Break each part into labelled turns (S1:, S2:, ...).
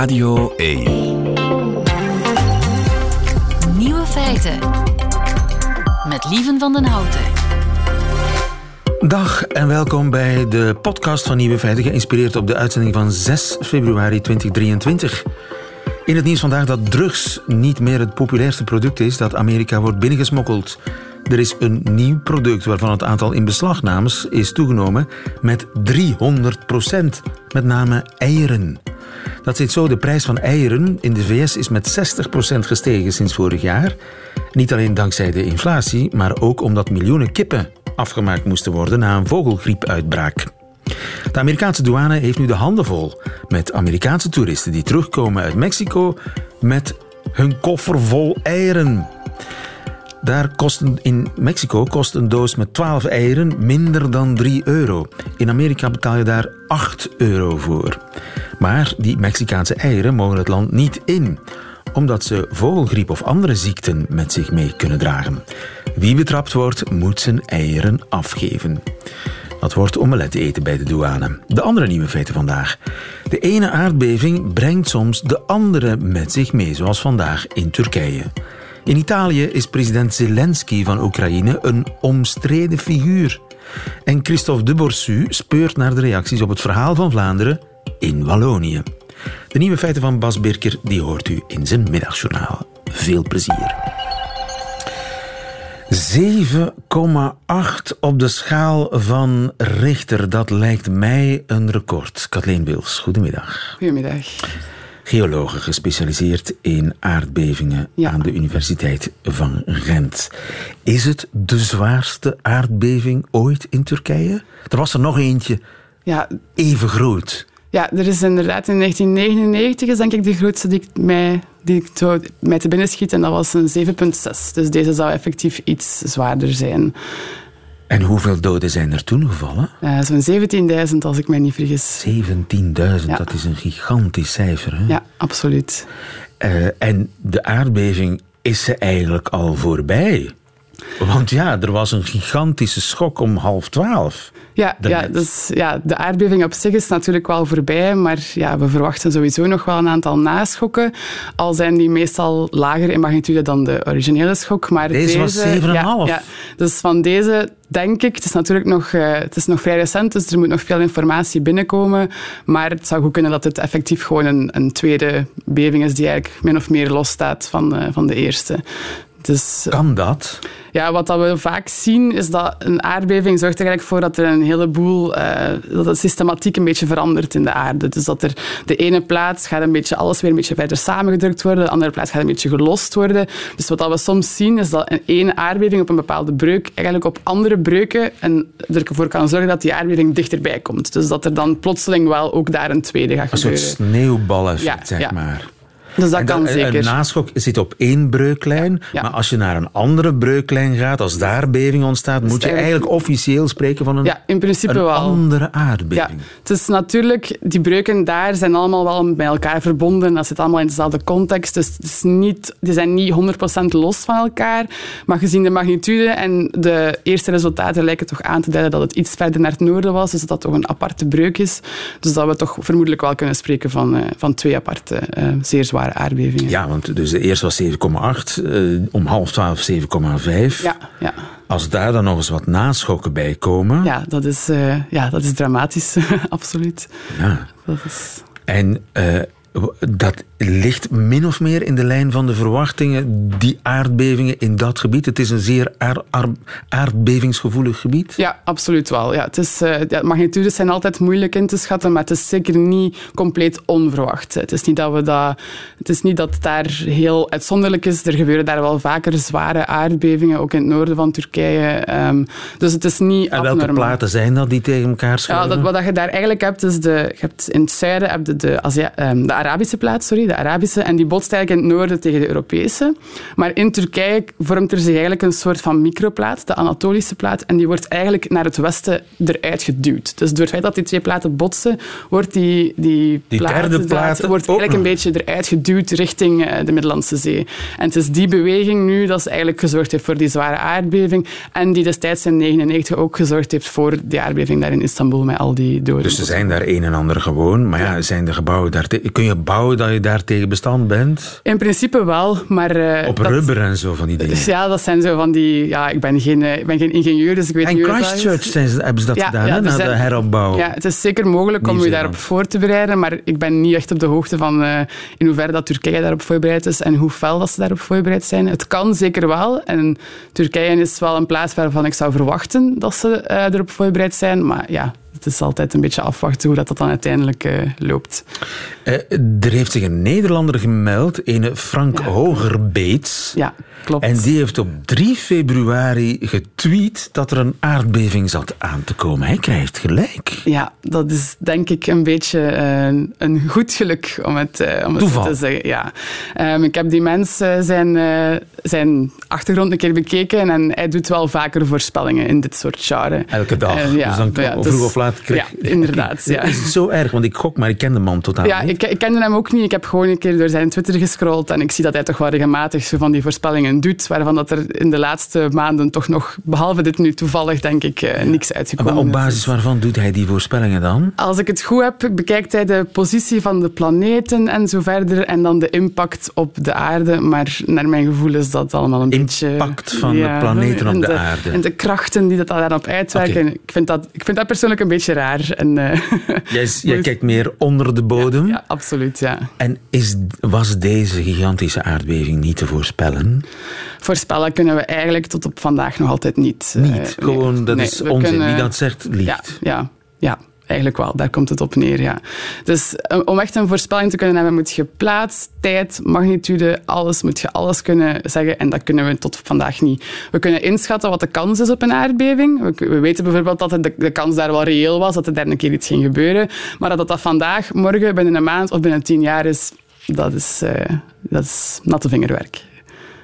S1: Radio 1.
S2: Nieuwe feiten. Met Lieven van den Houten.
S3: Dag en welkom bij de podcast van Nieuwe Feiten, geïnspireerd op de uitzending van 6 februari 2023. In het nieuws vandaag dat drugs niet meer het populairste product is dat Amerika wordt binnengesmokkeld. Er is een nieuw product waarvan het aantal inbeslagnames is toegenomen met 300 procent. Met name eieren. Dat zit zo, de prijs van eieren in de VS is met 60 procent gestegen sinds vorig jaar. Niet alleen dankzij de inflatie, maar ook omdat miljoenen kippen afgemaakt moesten worden na een vogelgriepuitbraak. De Amerikaanse douane heeft nu de handen vol met Amerikaanse toeristen die terugkomen uit Mexico met hun koffer vol eieren. Daar kost in Mexico kost een doos met 12 eieren minder dan 3 euro. In Amerika betaal je daar 8 euro voor. Maar die Mexicaanse eieren mogen het land niet in, omdat ze vogelgriep of andere ziekten met zich mee kunnen dragen. Wie betrapt wordt, moet zijn eieren afgeven. Dat wordt omelet eten bij de douane. De andere nieuwe feiten vandaag. De ene aardbeving brengt soms de andere met zich mee, zoals vandaag in Turkije. In Italië is president Zelensky van Oekraïne een omstreden figuur. En Christophe de Borsu speurt naar de reacties op het verhaal van Vlaanderen in Wallonië. De nieuwe feiten van Bas Birker die hoort u in zijn middagjournaal. Veel plezier. 7,8 op de schaal van Richter. Dat lijkt mij een record. Kathleen Wils, goedemiddag.
S4: Goedemiddag.
S3: Geologe gespecialiseerd in aardbevingen
S4: Ja.
S3: aan de Universiteit van Gent. Is het de zwaarste aardbeving ooit in Turkije? Er was er nog eentje
S4: Ja,
S3: even groot.
S4: Ja, er is inderdaad in 1999 is denk ik de grootste die ik mij, die ik zo mij te binnen schiet en dat was een 7,6. Dus deze zou effectief iets zwaarder zijn.
S3: En hoeveel doden zijn er toen gevallen?
S4: Eh, Zo'n 17.000 als ik mij niet vergis.
S3: 17.000,
S4: Ja.
S3: dat is een gigantisch cijfer. Hè?
S4: Ja, absoluut.
S3: Eh, en de aardbeving is ze eigenlijk al voorbij. Want ja, er was een gigantische schok om half twaalf.
S4: Ja, ja, dus, ja, de aardbeving op zich is natuurlijk wel voorbij, maar ja, we verwachten sowieso nog wel een aantal naschokken. Al zijn die meestal lager in magnitude dan de originele schok. Maar
S3: Deze was 7,5.
S4: Ja, ja. Dus van deze denk ik, het is natuurlijk nog, eh, het is nog vrij recent, dus er moet nog veel informatie binnenkomen. Maar het zou goed kunnen dat het effectief gewoon een, een tweede beving is die eigenlijk min of meer losstaat van, eh, van de eerste. Dus,
S3: Kan dat?
S4: ja, wat dat we vaak zien, is dat een aardbeving zorgt er eigenlijk voor dat er een heleboel, eh, dat de systematiek een beetje verandert in de aarde. Dus dat er de ene plaats gaat een beetje, alles weer een beetje verder samengedrukt worden, de andere plaats gaat een beetje gelost worden. Dus wat dat we soms zien, is dat een ene aardbeving op een bepaalde breuk eigenlijk op andere breuken en ervoor kan zorgen dat die aardbeving dichterbij komt. Dus dat er dan plotseling wel ook daar een tweede gaat
S3: Een soort
S4: gebeuren.
S3: sneeuwbaleffect,
S4: Ja,
S3: zeg
S4: ja.
S3: maar.
S4: Dus dat kan zeker.
S3: Een naschok zit op één breuklijn,
S4: Ja.
S3: maar als je naar een andere breuklijn gaat, als daar beving ontstaat, moet je
S4: eigenlijk-
S3: eigenlijk officieel spreken van een,
S4: Ja, in principe
S3: een
S4: wel.
S3: andere
S4: Ja,
S3: aardbeving.
S4: het is natuurlijk, die breuken daar zijn allemaal wel bij elkaar verbonden. Dat zit allemaal in dezelfde context. Dus het is niet, die zijn niet 100% los van elkaar. Maar gezien de magnitude en de eerste resultaten lijken toch aan te duiden dat het iets verder naar het noorden was. Dus dat dat toch een aparte breuk is. Dus dat we toch vermoedelijk wel kunnen spreken van, eh, van twee aparte, eh, zeer zware aardbevingen.
S3: Ja, want dus de eerste was 7,8, eh, om half twaalf 7,5.
S4: ja, ja.
S3: Als daar dan nog eens wat naschokken bij komen.
S4: Ja, dat is, eh, ja, dat is dramatisch, absoluut.
S3: Ja.
S4: Dat is...
S3: En eh, dat ligt min of meer in de lijn van de verwachtingen, die aardbevingen in dat gebied. Het is een zeer aar- aar- aardbevingsgevoelig gebied.
S4: Ja, absoluut wel. Ja, het is, eh, ja, magnitudes zijn altijd moeilijk in te schatten, maar het is zeker niet compleet onverwacht. Het is niet dat, we dat, het is niet dat daar heel uitzonderlijk is. Er gebeuren daar wel vaker zware aardbevingen, ook in het noorden van Turkije. Ehm, dus het is niet
S3: En welke
S4: abnormaal.
S3: platen zijn dat die tegen elkaar
S4: Ja,
S3: schuiven?
S4: dat, wat dat je daar eigenlijk hebt, is de, je hebt in het zuiden heb je de, ehm, de Arabische plaat, sorry, de Arabische, en die botst eigenlijk in het noorden tegen de Europese. Maar in Turkije vormt er zich eigenlijk een soort van microplaat, de Anatolische plaat, en die wordt eigenlijk naar het westen eruit geduwd. Dus door het feit dat die twee platen botsen, wordt die, die,
S3: Die
S4: plaat,
S3: derde plaat
S4: wordt eigenlijk een beetje eruit geduwd richting eh, de Middellandse Zee. En het is die beweging nu dat ze eigenlijk gezorgd heeft voor die zware aardbeving en die destijds in 1999 ook gezorgd heeft voor die aardbeving daar in Istanbul met al die doden.
S3: Dus ze zijn daar een en ander gewoon. Maar ja, zijn de gebouwen daar... Kun je je bouwen dat je daartegen bestand bent?
S4: In principe wel, maar... Uh,
S3: Op rubber en zo van die dingen?
S4: Ja, dat zijn zo van die... Ja, ik ben geen, ik ben geen ingenieur, dus ik weet
S3: en
S4: niet...
S3: En Christchurch zijn ze, hebben ze dat gedaan, ja, na de heropbouw?
S4: Ja, het is zeker mogelijk om je daarop voor te bereiden, maar ik ben niet echt op de hoogte van uh, in hoeverre dat Turkije daarop voorbereid is en hoe fel dat ze daarop voorbereid zijn. Het kan zeker wel. En Turkije is wel een plaats waarvan ik zou verwachten dat ze uh, erop voorbereid zijn. Maar ja, het is altijd een beetje afwachten hoe dat, dat dan uiteindelijk uh, loopt.
S3: Uh, er heeft zich een Nederlander gemeld, een Frank ja. Hogerbeets.
S4: Ja, klopt.
S3: En die heeft op 3 februari getweet dat er een aardbeving zat aan te komen. Hij krijgt gelijk.
S4: Ja, dat is denk ik een beetje uh, een goed geluk om het, om het te zeggen. Ja. Um, ik heb die mensen zijn, zijn achtergrond een keer bekeken en hij doet wel vaker voorspellingen in dit soort genre.
S3: Elke dag. ja, dus dan ja, vroeg of laat kreeg...
S4: Ja, inderdaad. Ja.
S3: Is het zo erg? Want ik gok, maar ik ken de man totaal
S4: ja,
S3: niet.
S4: Ik, ik kende hem ook niet. Ik heb gewoon een keer door zijn Twitter gescrolld en ik zie dat hij toch wel regelmatig zo van die voorspellingen doet, waarvan dat er in de laatste maanden toch nog, behalve dit nu toevallig, denk ik, uh, niks uitgekomen
S3: Maar op basis waarvan doet hij die voorspellingen dan?
S4: Als ik het goed heb, bekijkt hij de positie van de planeten en zo verder en dan de impact op de aarde. Maar naar mijn gevoel is dat allemaal een
S3: impact
S4: beetje...
S3: Impact van de planeten op de, de, aarde.
S4: En de krachten die dat daarop uitwerken. Okay. Ik, vind dat, ik vind dat persoonlijk een beetje raar. En, uh,
S3: jij, jij kijkt meer onder de bodem?
S4: Ja, ja absoluut, ja.
S3: En is, was deze gigantische aardbeving niet te voorspellen?
S4: Voorspellen kunnen we eigenlijk tot op vandaag nog altijd niet.
S3: Niet? Uh, Gewoon, nee, dat nee, is onzin. Kunnen, Wie dat zegt, liegt.
S4: Ja, ja, ja. Eigenlijk wel, daar komt het op neer, ja. Dus om echt een voorspelling te kunnen hebben, moet je plaats, tijd, magnitude, alles, moet je alles kunnen zeggen. En dat kunnen we tot vandaag niet. We kunnen inschatten wat de kans is op een aardbeving. We, we weten bijvoorbeeld dat de, kans daar wel reëel was, dat er een keer iets ging gebeuren. Maar dat dat vandaag, morgen, binnen een maand of binnen tien jaar is, dat is, uh, dat is natte vingerwerk.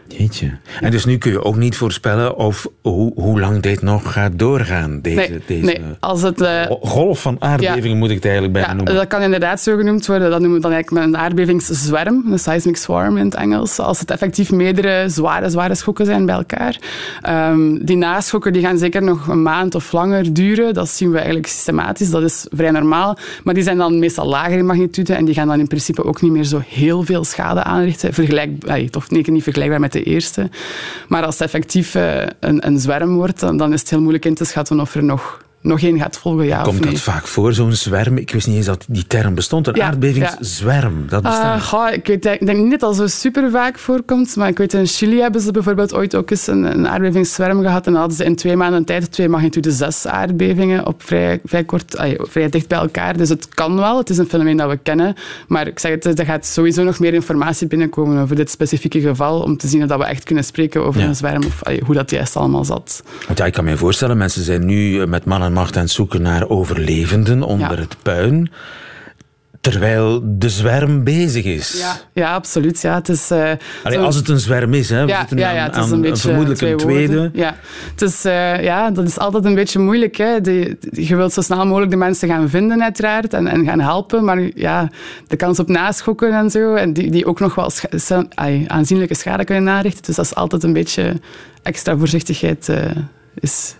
S3: Jeetje. En dus nu kun je ook niet voorspellen of hoe, hoe lang dit nog gaat doorgaan, deze,
S4: nee,
S3: deze
S4: nee. Als het, uh,
S3: golf van aardbevingen, ja, moet ik het eigenlijk bijna
S4: ja,
S3: noemen.
S4: Dat kan inderdaad zo genoemd worden. Dat noemen we dan eigenlijk een aardbevingszwerm, een seismic swarm in het Engels. Als het effectief meerdere zware, zware schokken zijn bij elkaar. Um, die naschokken die gaan zeker nog een maand of langer duren. Dat zien we eigenlijk systematisch. Dat is vrij normaal. Maar die zijn dan meestal lager in magnitude en die gaan dan in principe ook niet meer zo heel veel schade aanrichten. Vergelijk, toch niet vergelijkbaar met de eerste. Maar als het effectief uh, een, een zwerm wordt, dan, dan is het heel moeilijk in te schatten of er nog nog één gaat volgen, ja
S3: Komt
S4: nee.
S3: dat vaak voor, zo'n zwerm? Ik wist niet eens dat die term bestond. Een
S4: Ja,
S3: aardbevingszwerm, dat bestaat.
S4: Uh, goh, ik weet, ik denk niet dat dat zo super vaak voorkomt, maar ik weet in Chili hebben ze bijvoorbeeld ooit ook eens een, een aardbevingszwerm gehad en dan hadden ze in twee maanden tijd twee magnitude zes aardbevingen op vrij, vrij, kort, ay, vrij dicht bij elkaar. Dus het kan wel, het is een fenomeen dat we kennen, maar ik zeg het, er gaat sowieso nog meer informatie binnenkomen over dit specifieke geval, om te zien of dat we echt kunnen spreken over
S3: Ja.
S4: een zwerm of ay, hoe dat juist allemaal zat.
S3: Want ja, ik kan me voorstellen, mensen zijn nu eh, met man en macht aan het zoeken naar overlevenden onder
S4: Ja.
S3: het puin, terwijl de zwerm bezig is.
S4: Ja, ja absoluut. Ja. Het is,
S3: Allee,
S4: zo-
S3: als het een zwerm is, hè. We
S4: Ja,
S3: zitten
S4: ja,
S3: aan,
S4: ja, het is
S3: aan
S4: een beetje
S3: vermoedelijk een tweede.
S4: woorden. Ja. Het is, eh, ja, dat is altijd een beetje moeilijk. Hè. De, je wilt zo snel mogelijk de mensen gaan vinden, uiteraard, en, en gaan helpen. Maar ja, de kans op naschokken en zo, en die, die ook nog wel scha- sa- ai, aanzienlijke schade kunnen aanrichten. Dus dat is altijd een beetje extra voorzichtigheid eh, is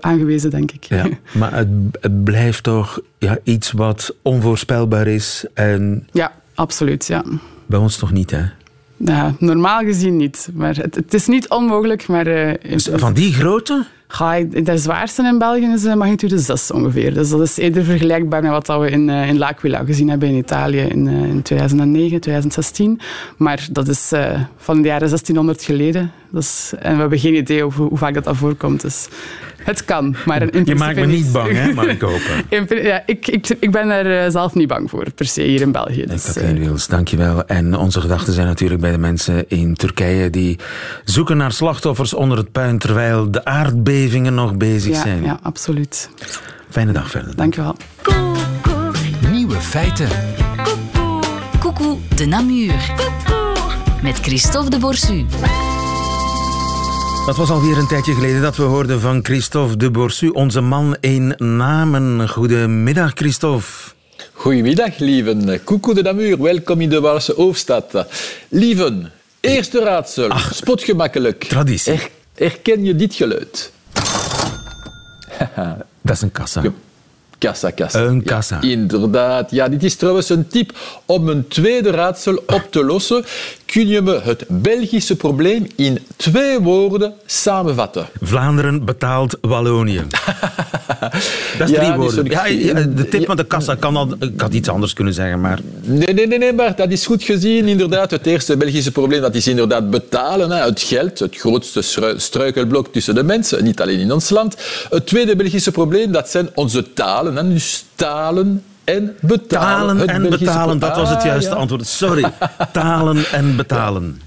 S4: aangewezen, denk ik.
S3: Ja, maar het, het blijft toch ja, iets wat onvoorspelbaar is en
S4: Ja, absoluut. Ja.
S3: bij ons toch niet, hè?
S4: Ja, normaal gezien niet. Maar het, het is niet onmogelijk, maar... eh,
S3: Dus van die grootte?
S4: Ik- de zwaarste in België is magnitude 6 ongeveer. Dus dat is eerder vergelijkbaar met wat we in, eh, in L'Aquila gezien hebben in Italië in, eh, in 2009, 2016. Maar dat is van de jaren 1600 geleden. Is, en we hebben geen idee over hoe vaak dat, dat voorkomt. Dus het kan, maar in
S3: Je maakt me niet bang, hè, mag ik hopen.
S4: In pri- ja, ik, ik, ik ben er eh, zelf niet bang voor, per se, hier in België. Dus,
S3: Katrien
S4: eh,
S3: Wils, dankjewel. En onze gedachten zijn natuurlijk bij de mensen in Turkije die zoeken naar slachtoffers onder het puin terwijl de aardbevingen nog bezig
S4: ja,
S3: zijn.
S4: ja, absoluut.
S3: Fijne dag verder.
S4: Dank je wel.
S2: Nieuwe feiten. Coucou de Namur. Met Christophe de Borsu.
S3: Dat was alweer een tijdje geleden dat we hoorden van Christophe de Borsu, onze man in namen. Goedemiddag, Christophe.
S1: Goedemiddag, lieven. Coucou de Namur, welkom in de Waalse hoofdstad. Lieven, eerste raadsel, spotgemakkelijk.
S3: Traditie.
S1: Er- herken je dit geluid?
S3: Dat is een kassa.
S1: Ja. Kassa, kassa.
S3: Een kassa.
S1: Ja, inderdaad. Ja, dit is trouwens een tip om een tweede raadsel op te lossen. Kun je me het Belgische probleem in twee woorden samenvatten?
S3: Vlaanderen betaalt Wallonië. Dat is
S1: Ja,
S3: drie woorden. Ja, de tip van de kassa kan al... Ik had iets anders kunnen zeggen, maar...
S1: Nee, nee, nee, nee, maar dat is goed gezien. Inderdaad, het eerste Belgische probleem dat is inderdaad betalen. Hè. Het geld, het grootste stru- struikelblok tussen de mensen, niet alleen in ons land. Het tweede Belgische probleem, dat zijn onze talen. Hè. Dus talen en betalen.
S3: Talen en betalen, dat was het
S1: Ah,
S3: juiste
S1: ja.
S3: antwoord. Sorry. Talen en betalen.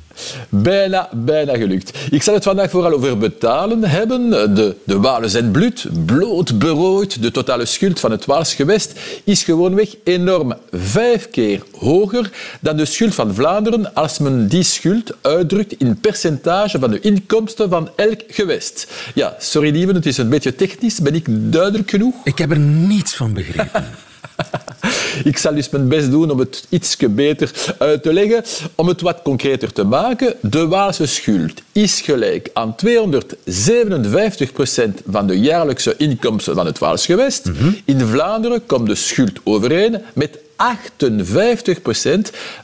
S1: Bijna, bijna gelukt. Ik zal het vandaag vooral over betalen hebben. De, de Walen zijn bloed, bloot berooid. De totale schuld van het Waals gewest is gewoonweg enorm. Vijf keer hoger dan de schuld van Vlaanderen als men die schuld uitdrukt in percentage van de inkomsten van elk gewest. Ja, sorry lieven, het is een beetje technisch. Ben ik duidelijk genoeg?
S3: Ik heb er niets van begrepen.
S1: Ik zal dus mijn best doen om het iets beter uit te leggen. Om het wat concreter te maken, de Waalse schuld is gelijk aan 257% van de jaarlijkse inkomsten van het Waals gewest. In Vlaanderen komt de schuld overeen met 58%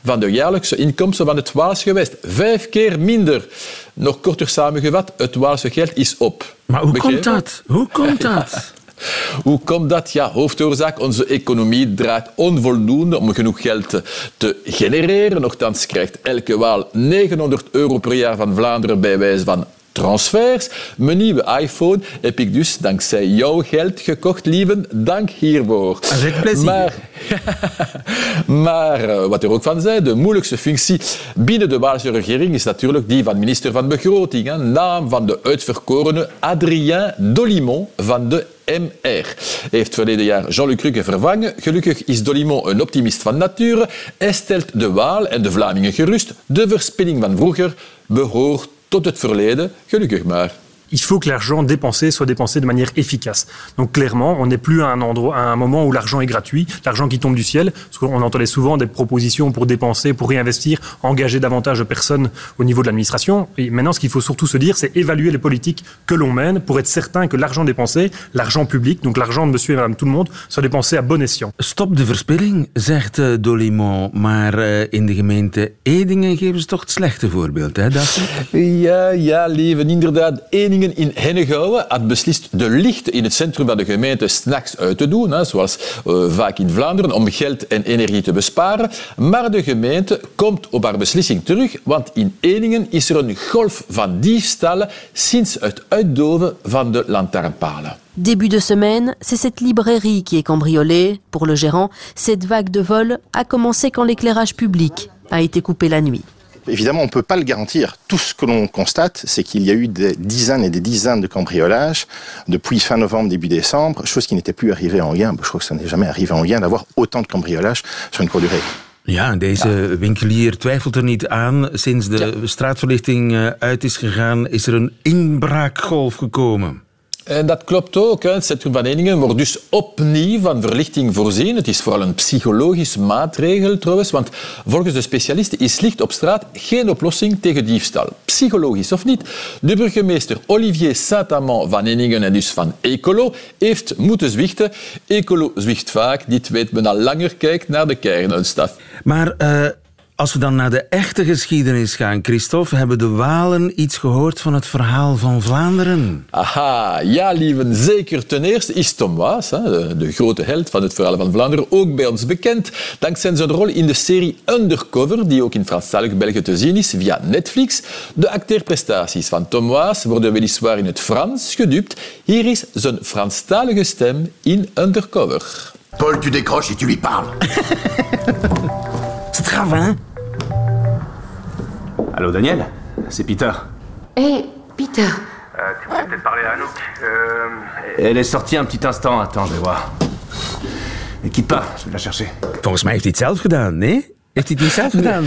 S1: van de jaarlijkse inkomsten van het Waals gewest. Vijf keer minder. Nog korter samengevat, het Waalse geld is op.
S3: Maar hoe
S1: Begrepen?
S3: komt dat? Hoe komt dat?
S1: Hoe komt dat? Ja, hoofdoorzaak, onze economie draait onvoldoende om genoeg geld te, genereren. Nochtans krijgt elke Waal 900 euro per jaar van Vlaanderen bij wijze van transfers. Mijn nieuwe iPhone heb ik dus dankzij jouw geld gekocht, lieven. Dank hiervoor.
S3: Avec plezier.
S1: Maar, maar eh, wat er ook van zei, de moeilijkste functie binnen de Waalse regering is natuurlijk die van minister van Begroting. Naam van de uitverkorene Adrien Dolimon van de MR. Heeft verleden jaar Jean-Luc Rukke vervangen. Gelukkig is Dolimon een optimist van nature. Hij stelt de Waal en de Vlamingen gerust. De verspilling van vroeger behoort tot het verleden. Gelukkig maar.
S5: Il faut que l'argent dépensé soit dépensé de manière efficace. Donc clairement, on n'est plus à un endroit, à un moment où l'argent est gratuit, l'argent qui tombe du ciel, parce qu'on entendait souvent des propositions pour dépenser, pour réinvestir, engager davantage de personnes au niveau de l'administration. Et maintenant, ce qu'il faut surtout se dire, c'est évaluer les politiques que l'on mène pour être certain que l'argent dépensé, l'argent public, donc l'argent de monsieur et madame tout le monde, soit dépensé à bon escient.
S3: Stop de verspilling, zegt eh, Dolimon. Maar eh, in de gemeente Edingen geven ze toch het slechte voorbeeld, hè?
S1: Ja, ja, lieve. Inderdaad, In Hennegouwen had beslist de lichten in het centrum van de gemeente s'nachts uit te doen, zoals eh, vaak in Vlaanderen, om geld en energie te besparen. Maar de gemeente komt op haar beslissing terug, want in Eningen is er een golf van diefstallen sinds het uitdoven van de lantaarnpalen.
S6: Début de semaine, c'est cette librairie qui est cambriolée. Pour le gérant, cette vague de vol a commencé quand l'éclairage public a été coupé la nuit.
S7: Évidemment, on ne peut pas le garantir. Tout ce que l'on constate, c'est qu'il y a eu des dizaines et des dizaines de cambriolages depuis fin novembre, début décembre, chose qui n'était plus arrivée en Gain. Je crois que ça n'est jamais arrivé en Gain d'avoir autant de cambriolages sur une courte durée.
S3: Ja, deze winkelier twijfelt er niet aan. Sinds de straatverlichting eh, uit is gegaan, is er een inbraakgolf gekomen.
S1: En dat klopt ook. Het centrum van Eningen wordt dus opnieuw van verlichting voorzien. Het is vooral een psychologische maatregel trouwens, want volgens de specialisten is licht op straat geen oplossing tegen diefstal. Psychologisch of niet. De burgemeester Olivier Saint-Amand van Eningen en dus van Ecolo heeft moeten zwichten. Ecolo zwicht vaak, dit weet men al langer, kijkt naar de kernuitstaf.
S3: Maar eh, als we dan naar de echte geschiedenis gaan, Christophe, hebben de Walen iets gehoord van het verhaal van Vlaanderen?
S1: Aha, ja, lieven, zeker. Ten eerste is Tom Waas, hè, de, de grote held van het verhaal van Vlaanderen, ook bij ons bekend. Dankzij zijn rol in de serie Undercover, die ook in Franstalig België te zien is via Netflix. De acteerprestaties van Tom Waas worden weliswaar in het Frans gedubt. Hier is zijn Franstalige stem in Undercover.
S8: Paul, tu décroches et tu lui parles.
S3: C'est grave, hein?
S9: Allô Daniel C'est Peter.
S10: Hé, Peter,
S9: tu voulais peut-être parler à Anouk. Elle est sortie un petit instant, attends, je vais voir. Ne quitte pas, je vais la chercher.
S3: Volgens mij heeft hij het zelf gedaan, nee? Heeft hij het niet zelf gedaan?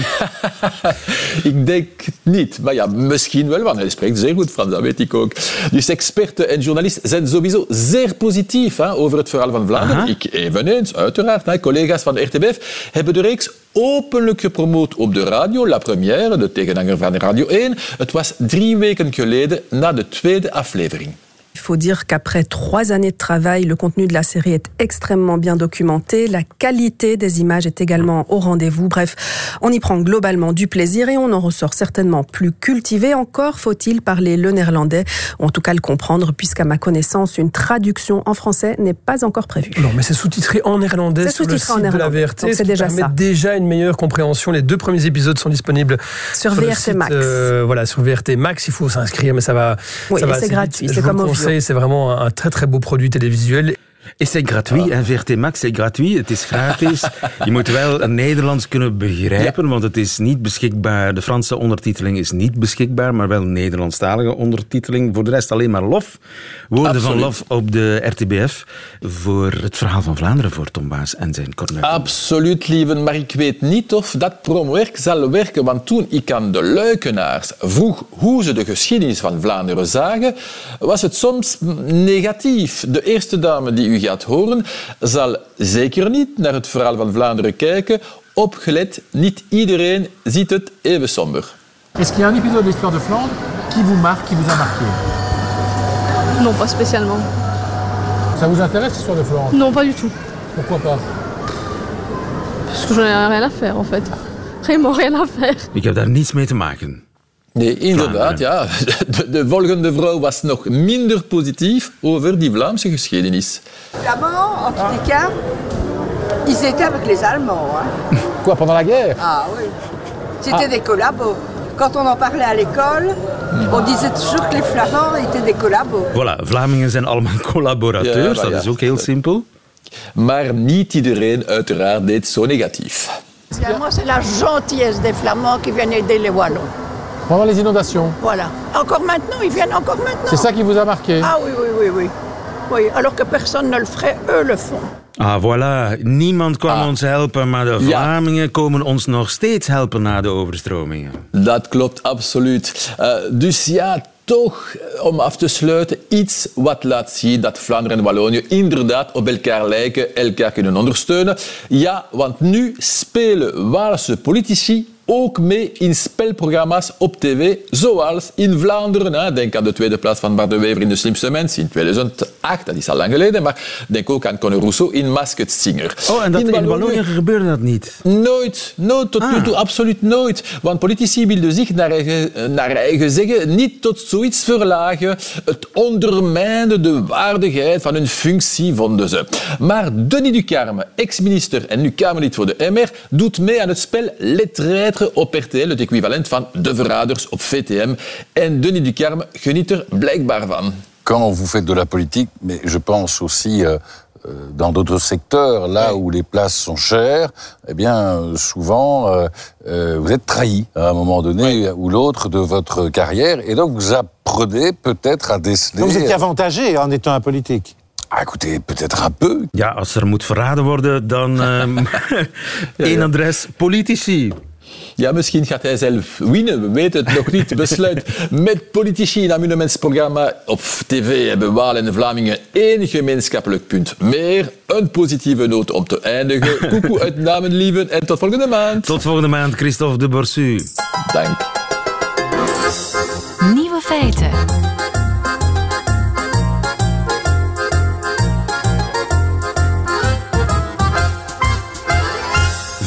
S1: Ik denk niet. Maar ja, misschien wel, want hij spreekt zeer goed Frans, dat weet ik ook. Dus experten en journalisten zijn sowieso zeer positief hè, over het verhaal van Vlaanderen.
S3: Aha.
S1: Ik eveneens, uiteraard. Hè. Collega's van de RTBF hebben de reeks openlijk gepromoot op de radio. La Première, de tegenhanger van Radio 1. Het was drie weken geleden na de tweede aflevering.
S11: Il faut dire qu'après trois années de travail, le contenu de la série est extrêmement bien documenté. La qualité des images est également au rendez-vous. Bref, on y prend globalement du plaisir et on en ressort certainement plus cultivé. Encore faut-il parler le néerlandais, ou en tout cas le comprendre, puisqu'à ma connaissance, une traduction en français n'est pas encore prévue.
S12: Non, mais c'est sous-titré en néerlandais
S11: C'est
S12: sur le
S11: sous-titré en
S12: site de la. VRT,
S11: c'est déjà
S12: permet
S11: ça.
S12: déjà une meilleure compréhension. Les deux premiers épisodes sont disponibles
S11: Sur VRT
S12: site,
S11: Max.
S12: euh, voilà, sur VRT Max, il faut s'inscrire, mais ça va.
S11: Oui, c'est gratuit, c'est comme
S12: le C'est vraiment un très très beau produit télévisuel.
S3: Is het gratuit? En VRT Max is gratuit. Het is gratis. Je moet wel het Nederlands kunnen begrijpen, want het is niet beschikbaar. De Franse ondertiteling is niet beschikbaar, maar wel Nederlandstalige ondertiteling. Voor de rest alleen maar lof. Woorden van lof op de RTBF voor het verhaal van Vlaanderen voor Tom Baas en zijn cornet.
S1: Absoluut, lieve, maar ik weet niet of dat promowerk zal werken. Want toen ik aan de Luikenaars vroeg hoe ze de geschiedenis van Vlaanderen zagen, was het soms negatief. De eerste dame die u gaat horen, zal zeker niet naar het verhaal van Vlaanderen kijken. Opgelet, niet iedereen ziet het even somber.
S13: Est-ce qu'il y a un épisode de l'histoire de Flandre qui vous marque, qui vous a marqué
S14: Non, pas spécialement.
S13: Ça vous intéresse l'histoire de Flandre
S14: Non, pas du tout.
S13: Pourquoi pas
S14: Parce que j'en ai rien à faire en fait. Vraiment rien à faire.
S3: Ik heb daar niets mee te maken.
S1: Nee, inderdaad, ja. De, de volgende vrouw was nog minder positief over die Vlaamse geschiedenis.
S15: Flamands, en tous les cas, ils étaient avec les Allemands. hein.
S13: Quoi, pendant la guerre
S15: Ah oui. C'était
S13: Ah.
S15: des collabos. Quand on en parlait à l'école, on disait toujours que les Flamands étaient des collabos.
S3: Voilà, Vlamingen zijn allemaal collaborateurs,
S1: Ja, maar
S3: dat
S1: ja.
S3: is ook heel simpel.
S1: Maar niet iedereen uiteraard deed zo negatief.
S16: Moi, c'est la gentillesse des Flamands qui viennent aider les Wallons.
S13: Pendant les inondations
S16: Voilà. Encore maintenant, ils viennent encore maintenant.
S13: C'est ça qui vous a marqué
S16: Ah oui, oui, oui, oui. Oui, alors que personne ne le ferait, eux le font.
S3: Ah, voilà. Niemand kwam ons helpen, maar de Vlamingen komen ons nog steeds helpen na de overstromingen.
S1: Dat klopt, absoluut. Eh, dus ja, toch, eh, om af te sluiten, iets wat laat zien dat Vlaanderen en Wallonië inderdaad op elkaar lijken, elkaar kunnen ondersteunen. Ja, want nu spelen Waalse politici ook mee in spelprogramma's op tv, zoals in Vlaanderen. Denk aan de tweede plaats van Bart de Wever in De Slimste Mens in 2008, dat is al lang geleden, maar denk ook aan Conor Rousseau in Masked Singer.
S3: Oh, en dat in Wallonië gebeurde dat niet?
S1: Nooit, nooit, tot nu toe absoluut nooit. Want politici wilden zich naar eigen, naar eigen zeggen niet tot zoiets verlagen. Het ondermijnde de waardigheid van hun functie, vonden ze. Maar Denis Ducarme, ex-minister en nu Kamerlid voor de MR, doet mee aan het spel Les Traîtres op RTL, het equivalent van De Verraders op VTM. En Denis Ducarme geniet er blijkbaar van.
S17: quand vous faites de la politique, mais je pense aussi euh, euh, dans d'autres secteurs, là où les places sont chères, eh bien, euh, souvent, euh, euh, vous êtes trahi à un moment donné ou l'autre de votre carrière, et donc vous apprenez peut-être à déceler.
S18: Donc vous étiez avantagé en étant un politique
S17: Ah, écoutez, peut-être un peu.
S3: Ja, als er moet verraden worden, dan ehm één adres, politici.
S1: Ja, misschien gaat hij zelf winnen, we weten het nog niet. Besluit met politici in amunementsprogramma op tv hebben Waal en Vlamingen één gemeenschappelijk punt meer. Een positieve noot om te eindigen. Koekoe uit Namen, lieven, en tot volgende maand.
S3: Tot volgende maand, Christophe de Borsu.
S1: Dank.
S2: Nieuwe feiten.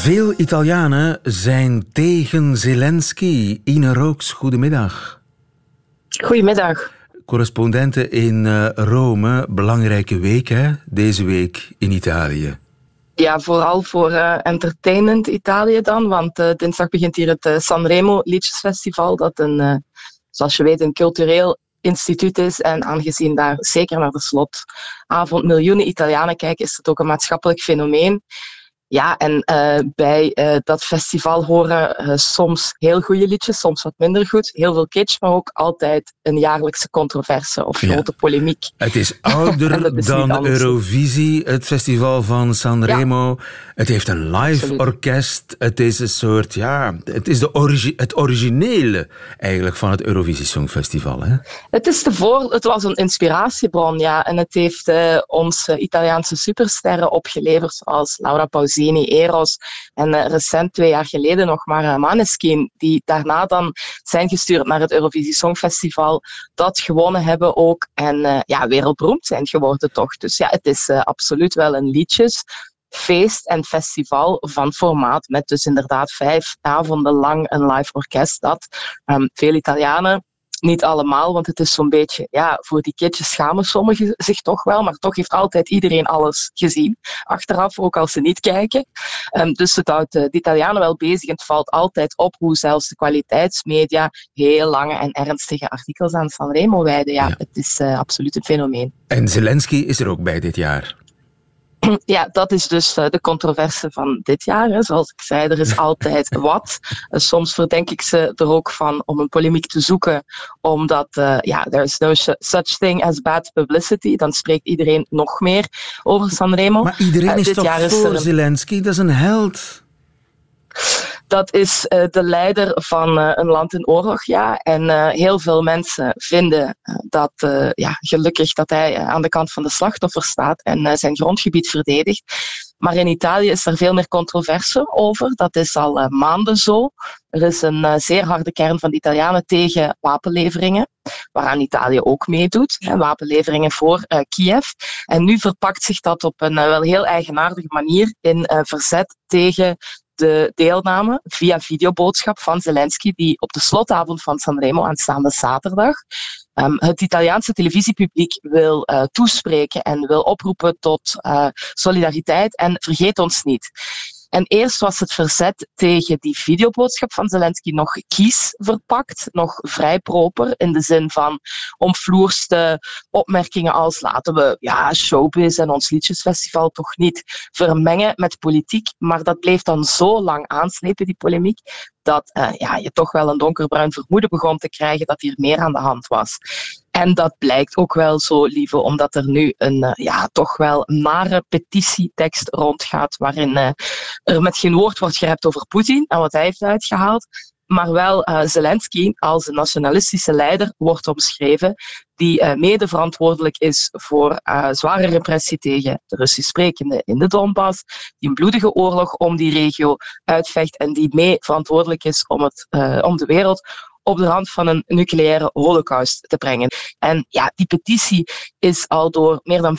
S3: Veel Italianen zijn tegen Zelensky. Ine Rooks, goedemiddag.
S19: Goedemiddag.
S3: Correspondenten in eh, Rome, belangrijke week hè, deze week in Italië.
S19: Ja, vooral voor eh, entertainment Italië dan, want eh, dinsdag begint hier het Sanremo Liedjesfestival, dat een, zoals je weet, een cultureel instituut is. En aangezien daar zeker naar de slotavond miljoenen Italianen kijken, is het ook een maatschappelijk fenomeen. Ja, en eh, bij eh, dat festival horen eh, soms heel goede liedjes, soms wat minder goed. Heel veel kitsch, maar ook altijd een jaarlijkse controverse of
S3: Ja.
S19: grote polemiek.
S3: Het is ouder
S19: is
S3: dan. Eurovisie, het festival van Sanremo. Het heeft een live
S19: Absoluut.
S3: orkest. Het is een soort, ja, het is de origi het originele eigenlijk van het Eurovisie Songfestival. Hè?
S19: Het, is de voor, het was een inspiratiebron, ja. En het heeft eh, Italiaanse supersterren opgeleverd, zoals Laura Pausini. Zeni, Eros en recent twee jaar geleden nog maar uh, Maneskin, die daarna dan zijn gestuurd naar het Eurovisie Songfestival, dat gewonnen hebben ook en uh, ja, wereldberoemd zijn geworden toch. Dus ja, het is absoluut wel een liedjes feest en festival van formaat, met dus inderdaad vijf avonden lang een live orkest. Dat um, veel Italianen niet allemaal, want het is zo'n beetje, ja, voor die kindjes schamen sommigen zich toch wel, maar toch heeft altijd iedereen alles gezien. Achteraf, ook als ze niet kijken. Um, dus het houdt de Italianen wel bezig en het valt altijd op hoe zelfs de kwaliteitsmedia heel lange en ernstige artikels aan Sanremo wijden. Ja, ja. het is uh, absoluut een fenomeen.
S3: En Zelensky is er ook bij dit jaar.
S19: Ja, dat is dus uh, de controverse van dit jaar. Hè. Zoals ik zei, er is altijd wat. Uh, soms verdenk ik ze er ook van om een polemiek te zoeken, omdat uh, ja, there is no such thing as bad publicity. Dan spreekt iedereen nog meer over Sanremo.
S3: Maar iedereen is toch voor is. Zelensky? Dat is een held.
S19: Dat is uh, de leider van uh, een land in oorlog, ja. En uh, heel veel mensen vinden dat, ja, gelukkig dat hij aan de kant van de slachtoffers staat en zijn grondgebied verdedigt. Maar in Italië is er veel meer controverse over. Dat is al maanden zo. Er is een zeer harde kern van de Italianen tegen wapenleveringen, waaraan Italië ook meedoet. Wapenleveringen voor Kiev. En nu verpakt zich dat op een wel heel eigenaardige manier in verzet tegen de deelname via videoboodschap van Zelensky, die op de slotavond van Sanremo aanstaande zaterdag um, het Italiaanse televisiepubliek wil uh, toespreken en wil oproepen tot uh, solidariteit en vergeet ons niet. En eerst was het verzet tegen die videoboodschap van Zelensky nog kies verpakt, nog vrij proper, in de zin van omvloerste opmerkingen als laten we ja, showbiz en ons liedjesfestival toch niet vermengen met politiek. Maar dat bleef dan zo lang aanslepen, die polemiek, dat uh, ja, je toch wel een donkerbruin vermoeden begon te krijgen dat hier meer aan de hand was. En dat blijkt ook wel zo, lieve, omdat er nu een uh, ja, toch wel nare petitietekst rondgaat, waarin uh, er met geen woord wordt gerept over Poetin en wat hij heeft uitgehaald, maar wel uh, Zelensky als een nationalistische leider wordt omschreven, die uh, mede verantwoordelijk is voor zware repressie tegen de Russisch sprekenden in de Donbass, die een bloedige oorlog om die regio uitvecht en die mee verantwoordelijk is om, het, om de wereld op de rand van een nucleaire holocaust te brengen. En ja, die petitie is al door meer dan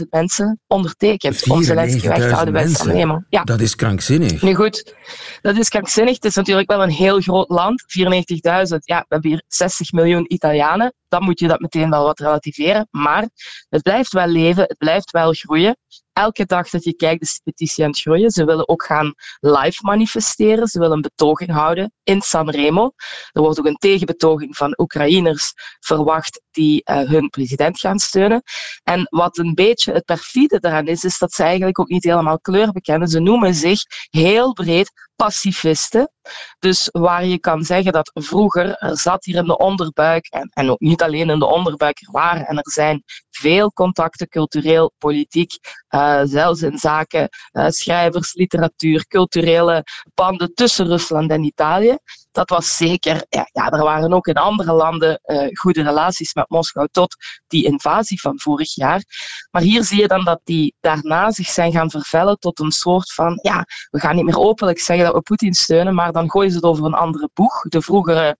S19: 94.000 mensen ondertekend
S3: om Zelensky weg te houden bij Sanremo. Ja. Dat is krankzinnig.
S19: Nu goed, dat is krankzinnig. Het is natuurlijk wel een heel groot land. 94.000, ja, we hebben hier 60 miljoen Italianen. Dan moet je dat meteen wel wat relativeren. Maar het blijft wel leven, het blijft wel groeien elke dag dat je kijkt, de petitie aan het groeien. Ze willen ook gaan live manifesteren. Ze willen een betoging houden in Sanremo. Er wordt ook een tegenbetoging van Oekraïners verwacht die uh, hun president gaan steunen. En wat een beetje het perfide daaraan is, is dat ze eigenlijk ook niet helemaal kleur bekennen. Ze noemen zich heel breed pacifisten. Dus waar je kan zeggen dat vroeger er zat hier in de onderbuik, en, en ook niet alleen in de onderbuik, er waren en er zijn veel contacten, cultureel, politiek, uh, zelfs in zaken uh, schrijvers, literatuur, culturele banden tussen Rusland en Italië. Dat was zeker, ja, ja er waren ook in andere landen uh, goede relaties met Moskou tot die invasie van vorig jaar. Maar hier zie je dan dat die daarna zich zijn gaan vervellen tot een soort van, ja, we gaan niet meer openlijk zeggen dat we Poetin steunen, maar dan gooien ze het over een andere boeg. De vroegere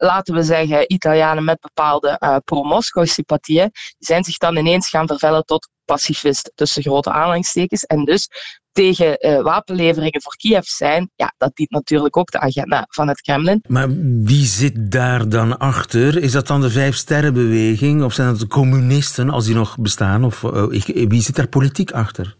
S19: laten we zeggen, Italianen met bepaalde uh, pro-Moskou-sympathieën, zijn zich dan ineens gaan vervellen tot pacifist, tussen grote aanhalingstekens. En dus tegen uh, wapenleveringen voor Kiev zijn, ja, dat dient natuurlijk ook de agenda van het Kremlin.
S3: Maar wie zit daar dan achter? Is dat dan de Vijfsterrenbeweging? Of zijn dat de communisten, als die nog bestaan? Of uh, wie zit daar politiek achter?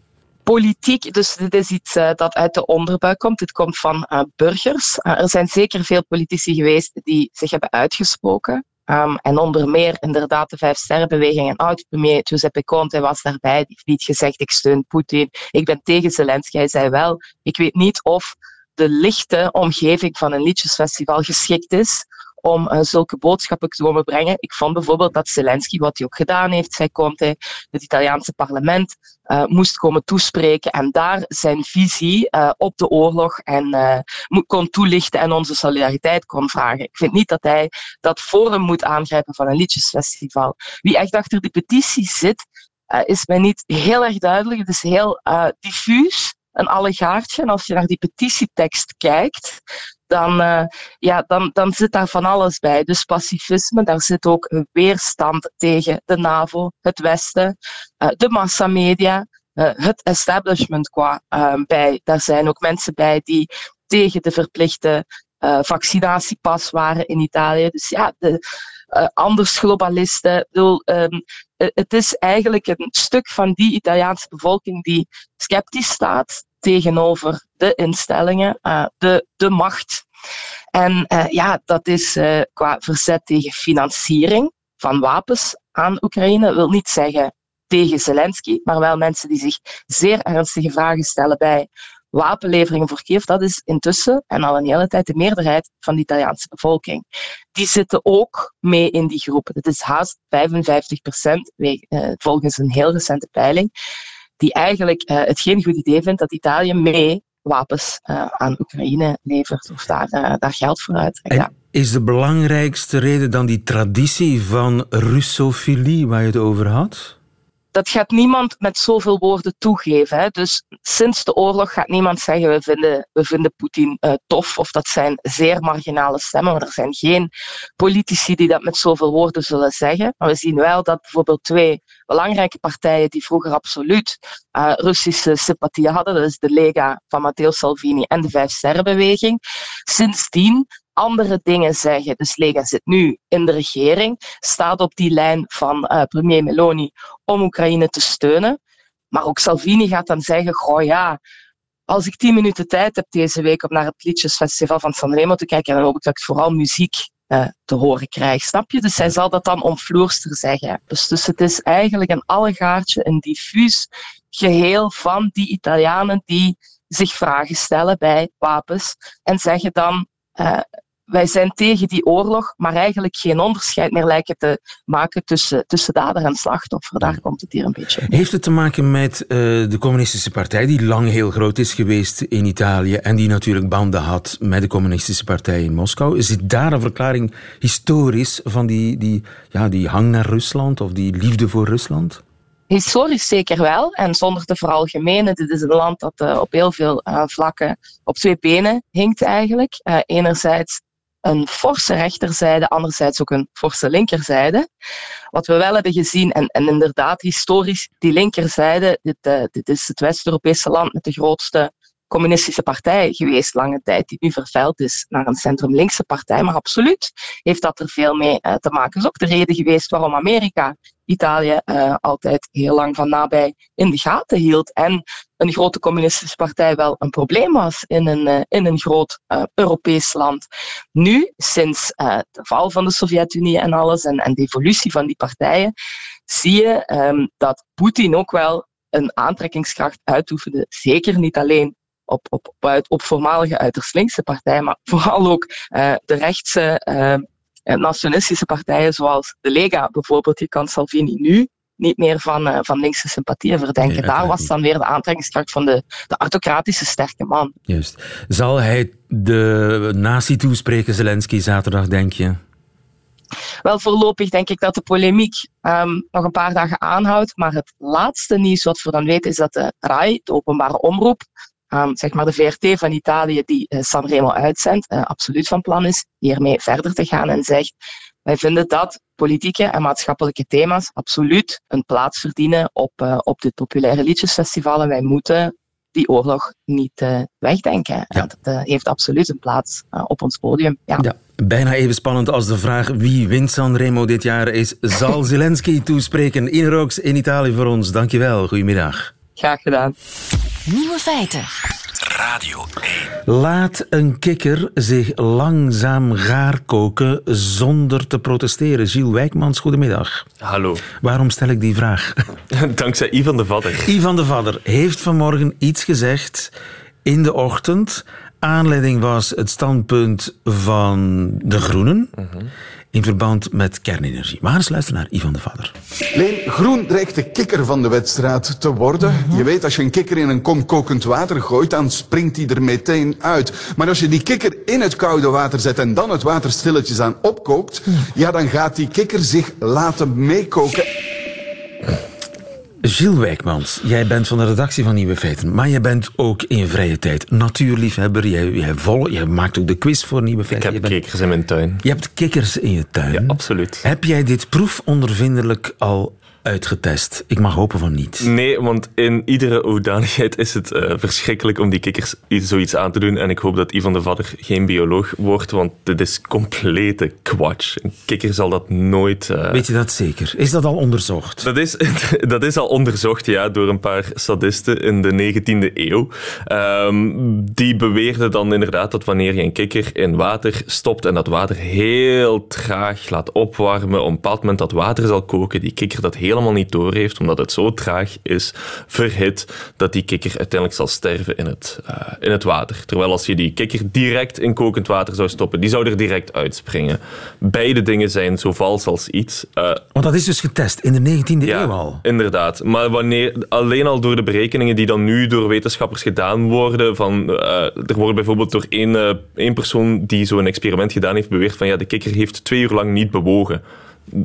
S19: Politiek, dus dit is iets uh, dat uit de onderbuik komt. Dit komt van uh, burgers. Uh, er zijn zeker veel politici geweest die zich hebben uitgesproken. Um, en onder meer inderdaad de Vijf Sterrenbeweging en oud-premier Giuseppe Conte was daarbij. Die heeft niet gezegd, ik steun Poetin, ik ben tegen Zelensky. Hij zei wel, ik weet niet of de lichte omgeving van een liedjesfestival geschikt is om uh, zulke boodschappen te komen brengen. Ik vond bijvoorbeeld dat Zelensky, wat hij ook gedaan heeft, zei Conte, het Italiaanse parlement uh, moest komen toespreken en daar zijn visie uh, op de oorlog en kon toelichten en onze solidariteit kon vragen. Ik vind niet dat hij dat forum moet aangrijpen van een liedjesfestival. Wie echt achter die petitie zit, is mij niet heel erg duidelijk. Het is heel diffuus. een allegaartje. En als je naar die petitietekst kijkt, dan, uh, ja, dan, dan zit daar van alles bij. Dus pacifisme, daar zit ook weerstand tegen de NAVO, het Westen, uh, de massamedia, uh, het establishment qua bij. Daar zijn ook mensen bij die tegen de verplichte vaccinatiepas waren in Italië. Dus ja, de, anders globalisten. Bedoel, um, het is eigenlijk een stuk van die Italiaanse bevolking die sceptisch staat tegenover de instellingen, uh, de, de macht. En uh, ja, dat is qua verzet tegen financiering van wapens aan Oekraïne, wil niet zeggen tegen Zelensky, maar wel mensen die zich zeer ernstige vragen stellen bij wapenleveringen voor Kiev, dat is intussen en al een hele tijd de meerderheid van de Italiaanse bevolking. Die zitten ook mee in die groepen. Dat is haast 55 procent, eh, volgens een heel recente peiling, die eigenlijk uh, het geen goed idee vindt dat Italië mee wapens uh, aan Oekraïne levert of daar, uh, daar geld voor uittrekt. Ja.
S3: Is de belangrijkste reden dan die traditie van Russofilie waar je het over had?
S19: Dat gaat niemand met zoveel woorden toegeven. Hè. Dus sinds de oorlog gaat niemand zeggen we vinden, we vinden Poetin uh, tof. Of dat zijn zeer marginale stemmen. Maar er zijn geen politici die dat met zoveel woorden zullen zeggen. Maar we zien wel dat bijvoorbeeld twee belangrijke partijen die vroeger absoluut uh, Russische sympathie hadden, dat is de Lega van Matteo Salvini en de Vijf Sterrenbeweging, sindsdien andere dingen zeggen. Dus Lega zit nu in de regering, staat op die lijn van uh, premier Meloni om Oekraïne te steunen. Maar ook Salvini gaat dan zeggen, goh ja, als ik tien minuten tijd heb deze week om naar het Liedjesfestival van Sanremo te kijken, dan hoop ik dat ik vooral muziek uh, te horen krijg. Snap je? Dus zij zal dat dan omvloerster zeggen. Dus, dus het is eigenlijk een allegaartje, een diffuus geheel van die Italianen die zich vragen stellen bij wapens en zeggen dan uh, wij zijn tegen die oorlog, maar eigenlijk geen onderscheid meer lijken te maken tussen, tussen dader en slachtoffer. Daar komt het hier een beetje.
S3: Heeft het te maken met uh, de communistische partij, die lang heel groot is geweest in Italië en die natuurlijk banden had met de communistische partij in Moskou? Is het daar een verklaring historisch van die, die, ja, die hang naar Rusland of die liefde voor Rusland?
S19: Historisch zeker wel, en zonder te veralgemenen. Dit is een land dat uh, op heel veel uh, vlakken op twee benen hinkt eigenlijk. Uh, enerzijds een forse rechterzijde, anderzijds ook een forse linkerzijde. Wat we wel hebben gezien, en, inderdaad historisch, die linkerzijde, dit, dit is het West-Europese land met de grootste communistische partij geweest lange tijd, die nu vervuild is naar een centrum-linkse partij. Maar absoluut heeft dat er veel mee te maken. Dat is ook de reden geweest waarom Amerika Italië uh, altijd heel lang van nabij in de gaten hield. En een grote communistische partij wel een probleem was in een, uh, in een groot uh, Europees land. Nu, sinds de val van de Sovjet-Unie en alles en, en de evolutie van die partijen, zie je um, dat Poetin ook wel een aantrekkingskracht uitoefende. Zeker niet alleen op, op, op, op voormalige uiterst linkse partijen, maar vooral ook de rechtse nationalistische partijen zoals de Lega bijvoorbeeld, die kan Salvini nu niet meer van, uh, van linkse sympathieën verdenken. Nee, Daar was dan weer de aantrekkingskracht van de, de autocratische sterke man.
S3: Juist. Zal hij de nazi toespreken, Zelensky, zaterdag, denk je?
S19: Wel, voorlopig denk ik dat de polemiek um, nog een paar dagen aanhoudt. Maar het laatste nieuws wat we dan weten is dat de RAI, de openbare omroep, um, zeg maar de VRT van Italië die uh, Sanremo uitzendt, uh, absoluut van plan is hiermee verder te gaan en zegt wij vinden dat politieke en maatschappelijke thema's absoluut een plaats verdienen op, uh, op dit populaire liedjesfestival en wij moeten die oorlog niet wegdenken. Ja. Dat heeft absoluut een plaats op ons podium. Ja.
S3: ja. Bijna even spannend als de vraag wie wint Sanremo dit jaar is. Zal Zelensky toespreken? In Rooks in Italië voor ons. Dankjewel. Goedemiddag.
S19: Graag gedaan.
S2: Nieuwe feiten.
S3: Radio 1. Laat een kikker zich langzaam gaar koken zonder te protesteren. Gilles Wijkmans, goedemiddag.
S20: Hallo.
S3: Waarom stel ik die vraag?
S20: Dankzij Ivan de Vadder.
S3: Ivan de Vadder heeft vanmorgen iets gezegd in de ochtend. Aanleiding was het standpunt van de Groenen. -huh in verband met kernenergie. We gaan eens luisteren naar Ivan de Vader.
S21: Leen, groen dreigt de kikker van de wedstrijd te worden. Mm -hmm. Je weet, als je een kikker in een kom kokend water gooit, dan springt hij er meteen uit. Maar als je die kikker in het koude water zet en dan het water stilletjes aan opkookt, ja, ja dan gaat die kikker zich laten meekoken.
S3: Gilles Wijkmans, jij bent van de redactie van Nieuwe Feiten, maar je bent ook in je vrije tijd natuurliefhebber. Jij, jij, vol, jij maakt ook de quiz voor Nieuwe Feiten.
S20: Ik heb
S3: bent-
S20: kikkers in mijn tuin.
S3: Je hebt kikkers in je tuin.
S20: Ja, absoluut.
S3: Heb jij dit proefondervindelijk al uitgetest? Ik mag hopen van niet.
S20: Nee, want in iedere hoedanigheid is het eh, verschrikkelijk om die kikkers zoiets aan te doen. En ik hoop dat Ivan de Vadder geen bioloog wordt, want dit is complete kwatsch. Een kikker zal dat nooit... eh,
S3: Weet je dat zeker? Is dat al onderzocht?
S20: Dat is, dat is al onderzocht ja, door een paar sadisten in de 19e eeuw. Ehm, die beweerden dan inderdaad dat wanneer je een kikker in water stopt en dat water heel traag laat opwarmen, op een bepaald moment dat water zal koken, die kikker dat helemaal niet doorheeft, omdat het zo traag is verhit, dat die kikker uiteindelijk zal sterven in het, eh, in het water. Terwijl als je die kikker direct in kokend water zou stoppen, die zou er direct uitspringen. Beide dingen zijn zo vals als iets. Eh,
S3: Want dat is dus getest in de 19e
S20: ja,
S3: eeuw al.
S20: Inderdaad. Maar wanneer, alleen al door de berekeningen die dan nu door wetenschappers gedaan worden. Van, eh, er wordt bijvoorbeeld door één, één persoon die zo'n experiment gedaan heeft beweerd van ja, de kikker heeft twee uur lang niet bewogen.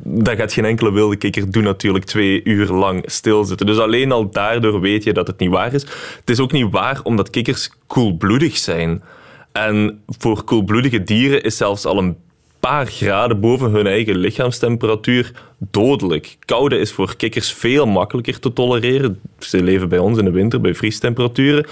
S20: Dat gaat geen enkele wilde kikker doen natuurlijk twee uur lang stilzitten. Dus alleen al daardoor weet je dat het niet waar is. Het is ook niet waar omdat kikkers koelbloedig zijn. En voor koelbloedige dieren is zelfs al een paar graden boven hun eigen lichaamstemperatuur dodelijk. Koude is voor kikkers veel makkelijker te tolereren. Ze leven bij ons in de winter bij vriestemperaturen.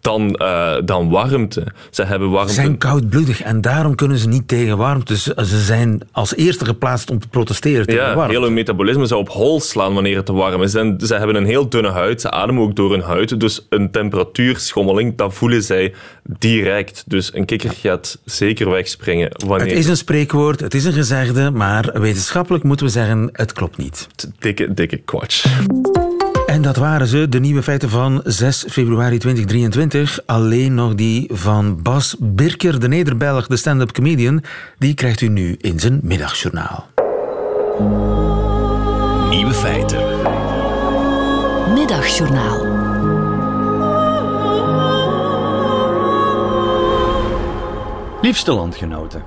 S20: Dan, eh, dan warmte. Ze hebben warmte.
S3: Ze zijn koudbloedig en daarom kunnen ze niet tegen warmte. Dus ze zijn als eerste geplaatst om te protesteren tegen
S20: Ja,
S3: warmte.
S20: heel hun metabolisme zou op hol slaan wanneer het te warm is. En ze hebben een heel dunne huid, ze ademen ook door hun huid. Dus een temperatuurschommeling, dat voelen zij direct. Dus een kikker gaat zeker wegspringen wanneer...
S3: Het is een spreekwoord, het is een gezegde, maar wetenschappelijk moeten we zeggen, het klopt niet.
S20: Dikke, dikke kwatsch.
S3: En dat waren ze, de nieuwe feiten van 6 februari 2023. Alleen nog die van Bas Birker, de Nederbelg, de stand-up comedian. Die krijgt u nu in zijn middagjournaal.
S2: Nieuwe feiten. Middagjournaal.
S22: Liefste landgenoten.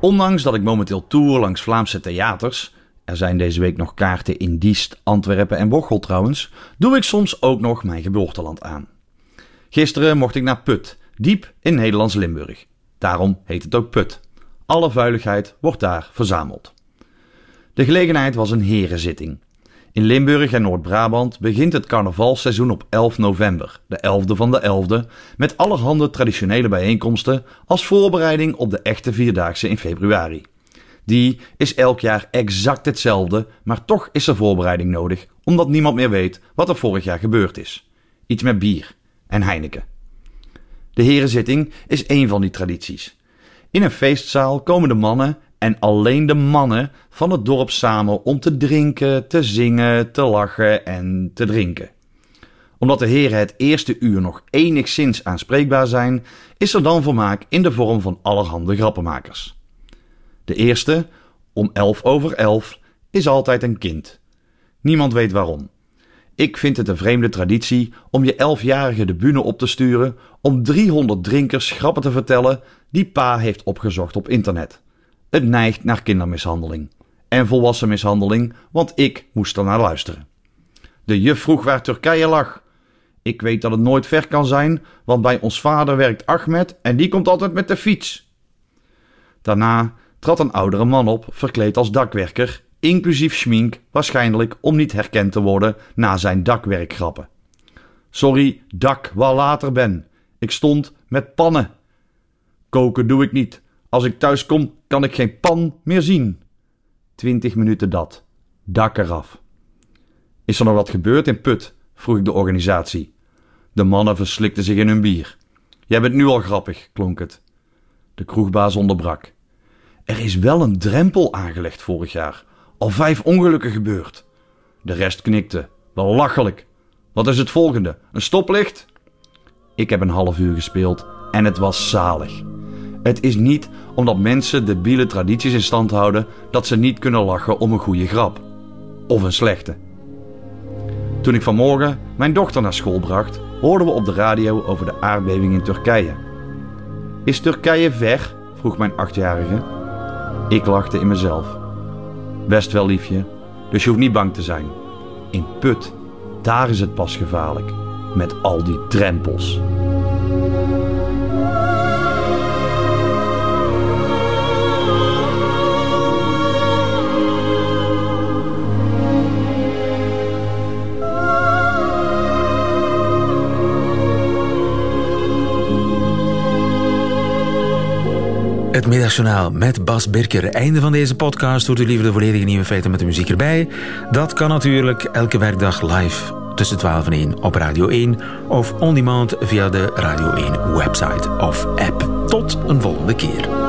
S22: Ondanks dat ik momenteel tour langs Vlaamse theaters, er zijn deze week nog kaarten in Diest, Antwerpen en Bocholt trouwens, doe ik soms ook nog mijn geboorteland aan. Gisteren mocht ik naar Put, diep in Nederlands Limburg. Daarom heet het ook Put. Alle vuiligheid wordt daar verzameld. De gelegenheid was een herenzitting. In Limburg en Noord-Brabant begint het carnavalseizoen op 11 november, de 11e van de 11e, met allerhande traditionele bijeenkomsten als voorbereiding op de echte Vierdaagse in februari. Die is elk jaar exact hetzelfde, maar toch is er voorbereiding nodig, omdat niemand meer weet wat er vorig jaar gebeurd is. Iets met bier en Heineken. De herenzitting is één van die tradities. In een feestzaal komen de mannen en alleen de mannen van het dorp samen om te drinken, te zingen, te lachen en te drinken. Omdat de heren het eerste uur nog enigszins aanspreekbaar zijn, is er dan vermaak in de vorm van allerhande grappenmakers. De eerste, om elf over elf, is altijd een kind. Niemand weet waarom. Ik vind het een vreemde traditie om je elfjarige de bühne op te sturen om 300 drinkers grappen te vertellen die pa heeft opgezocht op internet. Het neigt naar kindermishandeling. En volwassen mishandeling, want ik moest er naar luisteren. De juf vroeg waar Turkije lag. Ik weet dat het nooit ver kan zijn, want bij ons vader werkt Ahmed en die komt altijd met de fiets. Daarna trad een oudere man op, verkleed als dakwerker, inclusief schmink, waarschijnlijk om niet herkend te worden na zijn dakwerkgrappen. Sorry, dak, waar later ben. Ik stond met pannen. Koken doe ik niet. Als ik thuis kom, kan ik geen pan meer zien. Twintig minuten dat. Dak eraf. Is er nog wat gebeurd in Put? vroeg ik de organisatie. De mannen verslikten zich in hun bier. Jij bent nu al grappig, klonk het. De kroegbaas onderbrak. Er is wel een drempel aangelegd vorig jaar. Al vijf ongelukken gebeurd. De rest knikte. Belachelijk. Wat is het volgende? Een stoplicht? Ik heb een half uur gespeeld en het was zalig. Het is niet omdat mensen debiele tradities in stand houden dat ze niet kunnen lachen om een goede grap. Of een slechte. Toen ik vanmorgen mijn dochter naar school bracht, hoorden we op de radio over de aardbeving in Turkije. Is Turkije ver? vroeg mijn achtjarige. Ik lachte in mezelf. Best wel liefje, dus je hoeft niet bang te zijn. In Put daar is het pas gevaarlijk. Met al die drempels.
S3: Het met Bas Birker. Einde van deze podcast. Hoort u liever de volledige nieuwe feiten met de muziek erbij? Dat kan natuurlijk elke werkdag live tussen 12 en 1 op Radio 1 of on demand via de Radio 1 website of app. Tot een volgende keer.